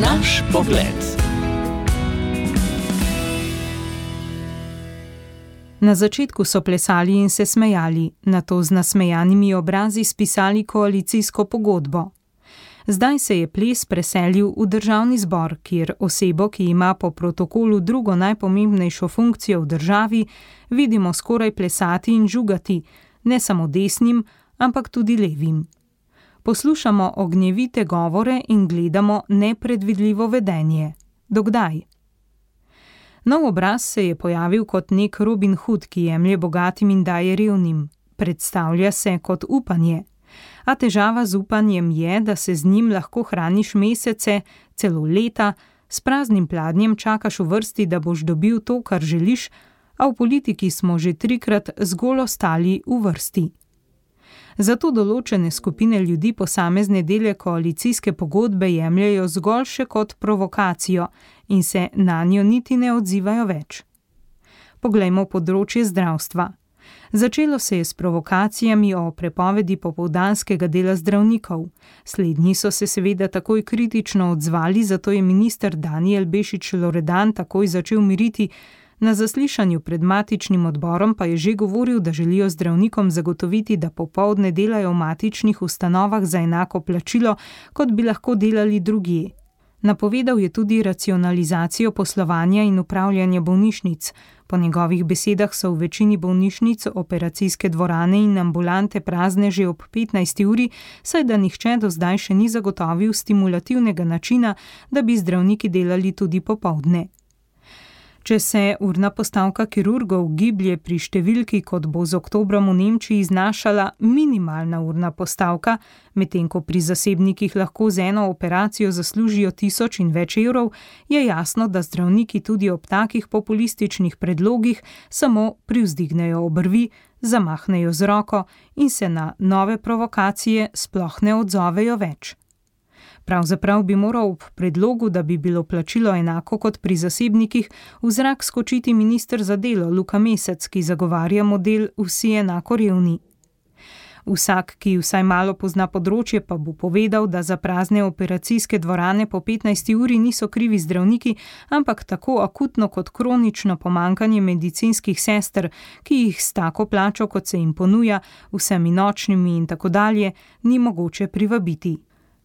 Naš pogled. Na začetku so plesali in se smejali, na to z nasmejanimi obrazi spisali koalicijsko pogodbo. Zdaj se je ples preselil v državni zbor, kjer osebo, ki ima po protokolu drugo najpomembnejšo funkcijo v državi, vidimo skoraj plesati in žugati, ne samo desnim, ampak tudi levim. Poslušamo ognjevite govore in gledamo nepredvidljivo vedenje. Dokdaj? Nov obraz se je pojavil kot nek Robin Hood, ki jemlje bogatim in daje revnim. Predstavlja se kot upanje a težava z upanjem je, da se z njim lahko hraniš mesece, celo leta, s praznim pladnjem čakaš v vrsti, da boš dobil to, kar želiš, a v politiki smo že trikrat zgolj ostali v vrsti. Zato določene skupine ljudi posamezne dele koalicijske pogodbe jemljajo zgolj še kot provokacijo in se na njo niti ne odzivajo več. Poglejmo področje zdravstva. Začelo se je s provokacijami o prepovedi popoldanskega dela zdravnikov. Slednji so se seveda takoj kritično odzvali, zato je minister Daniel Bešič Loredan takoj začel miriti. Na zaslišanju pred matičnim odborom pa je že govoril, da želijo zdravnikom zagotoviti, da popovdne delajo v matičnih ustanovah za enako plačilo, kot bi lahko delali drugje. Napovedal je tudi racionalizacijo poslovanja in upravljanja bolnišnic. Po njegovih besedah so v večini bolnišnic operacijske dvorane in ambulante prazne že ob 15. uri, saj da nihče do zdaj še ni zagotovil stimulativnega načina, da bi zdravniki delali tudi popovdne. Če se urna postavka kirurgov giblje pri številki, kot bo z oktobrom v Nemčiji znašala minimalna urna postavka, medtem ko pri zasebnikih lahko z eno operacijo zaslužijo tisoč in več evrov, je jasno, da zdravniki tudi ob takih populističnih predlogih samo privzdignejo obrvi, zamahnejo z roko in se na nove provokacije sploh ne odzovejo več. Pravzaprav bi moral ob predlogu, da bi bilo plačilo enako kot pri zasebnikih, v zrak skočiti ministr za delo Luka Mesec, ki zagovarja model vsi enako revni. Vsak, ki vsaj malo pozna področje, pa bo povedal, da za prazne operacijske dvorane po 15 uri niso krivi zdravniki, ampak tako akutno kot kronično pomankanje medicinskih sester, ki jih s tako plačo, kot se jim ponuja, vsemi nočnimi in tako dalje, ni mogoče privabiti.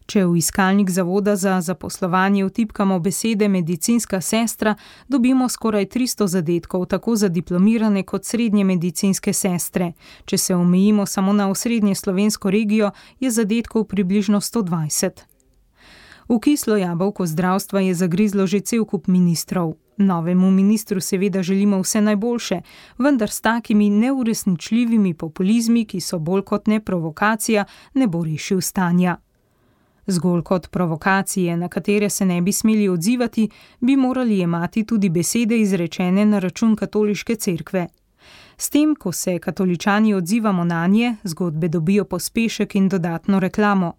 Če v iskalnik zavoda za zaposlovanje vtipkamo besede medicinska sestra, dobimo skoraj 300 zadetkov, tako za diplomirane kot srednje medicinske sestre. Če se omejimo samo na osrednje slovensko regijo, je zadetkov približno 120. V kislo jabolko zdravstva je zagrizlo že cel kup ministrov. Novemu ministru seveda želimo vse najboljše, vendar s takimi neuresničljivimi populizmi, ki so bolj kot ne provokacija, ne bo rešil stanja. Zgolj kot provokacije, na katere se ne bi smeli odzivati, bi morali imati tudi besede izrečene na račun katoliške cerkve. S tem, ko se katoličani odzivamo na nje, zgodbe dobijo pospešek in dodatno reklamo.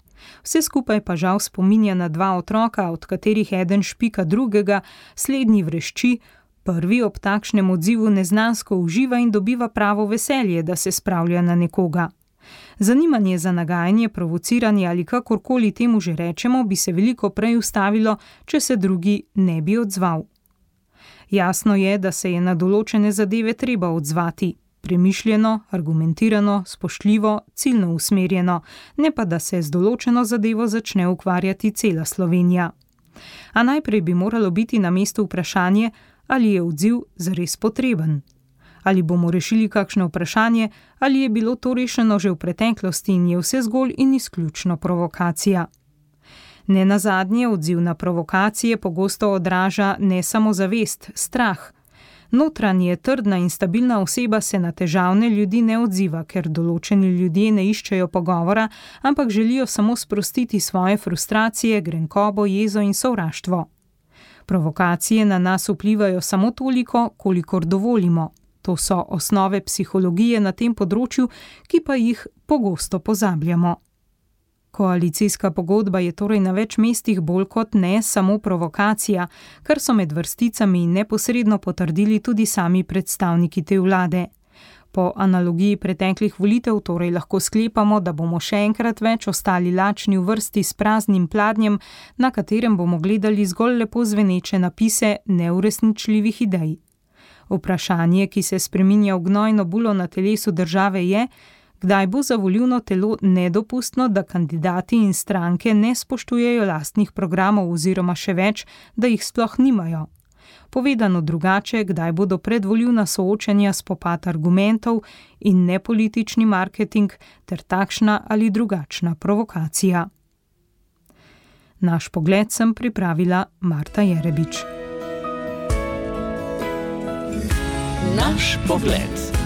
Vse skupaj pa žal spominja na dva otroka, od katerih eden špika drugega, slednji vrešči, prvi ob takšnem odzivu neznansko uživa in dobiva pravo veselje, da se spravlja na nekoga. Zanimanje za nagajanje, provociranje ali kakorkoli temu že rečemo, bi se veliko prej ustavilo, če se drugi ne bi odzval. Jasno je, da se je na določene zadeve treba odzvati. Premišljeno, argumentirano, spoštljivo, ciljno usmerjeno, ne pa da se z določeno zadevo začne ukvarjati cela Slovenija. A najprej bi moralo biti na mestu vprašanje, ali je odziv zares potreben ali bomo rešili kakšno vprašanje, ali je bilo to rešeno že v preteklosti in je vse zgolj in izključno provokacija. Ne na zadnje odziv na provokacije pogosto odraža ne samo zavest, strah. Notranje, trdna in stabilna oseba se na težavne ljudi ne odziva, ker določeni ljudje ne iščejo pogovora, ampak želijo samo sprostiti svoje frustracije, grenkobo, jezo in sovraštvo. Provokacije na nas vplivajo samo toliko, kolikor dovolimo. To so osnove psihologije na tem področju, ki pa jih pogosto pozabljamo. Koalicijska pogodba je torej na več mestih bolj kot ne samo provokacija, kar so med vrsticami neposredno potrdili tudi sami predstavniki te vlade. Po analogiji preteklih volitev torej lahko sklepamo, da bomo še enkrat več ostali lačni v vrsti s praznim pladnjem, na katerem bomo gledali zgolj lepo zveneče napise neuresničljivih idej. Vprašanje, ki se spreminja v gnojno bulo na telesu države, je, kdaj bo za volivno telo nedopustno, da kandidati in stranke ne spoštujejo lastnih programov oziroma še več, da jih sploh nimajo. Povedano drugače, kdaj bodo predvoljivna soočanja spopad argumentov in ne politični marketing ter takšna ali drugačna provokacija. Naš pogled sem pripravila Marta Jerebič. Naš pogled.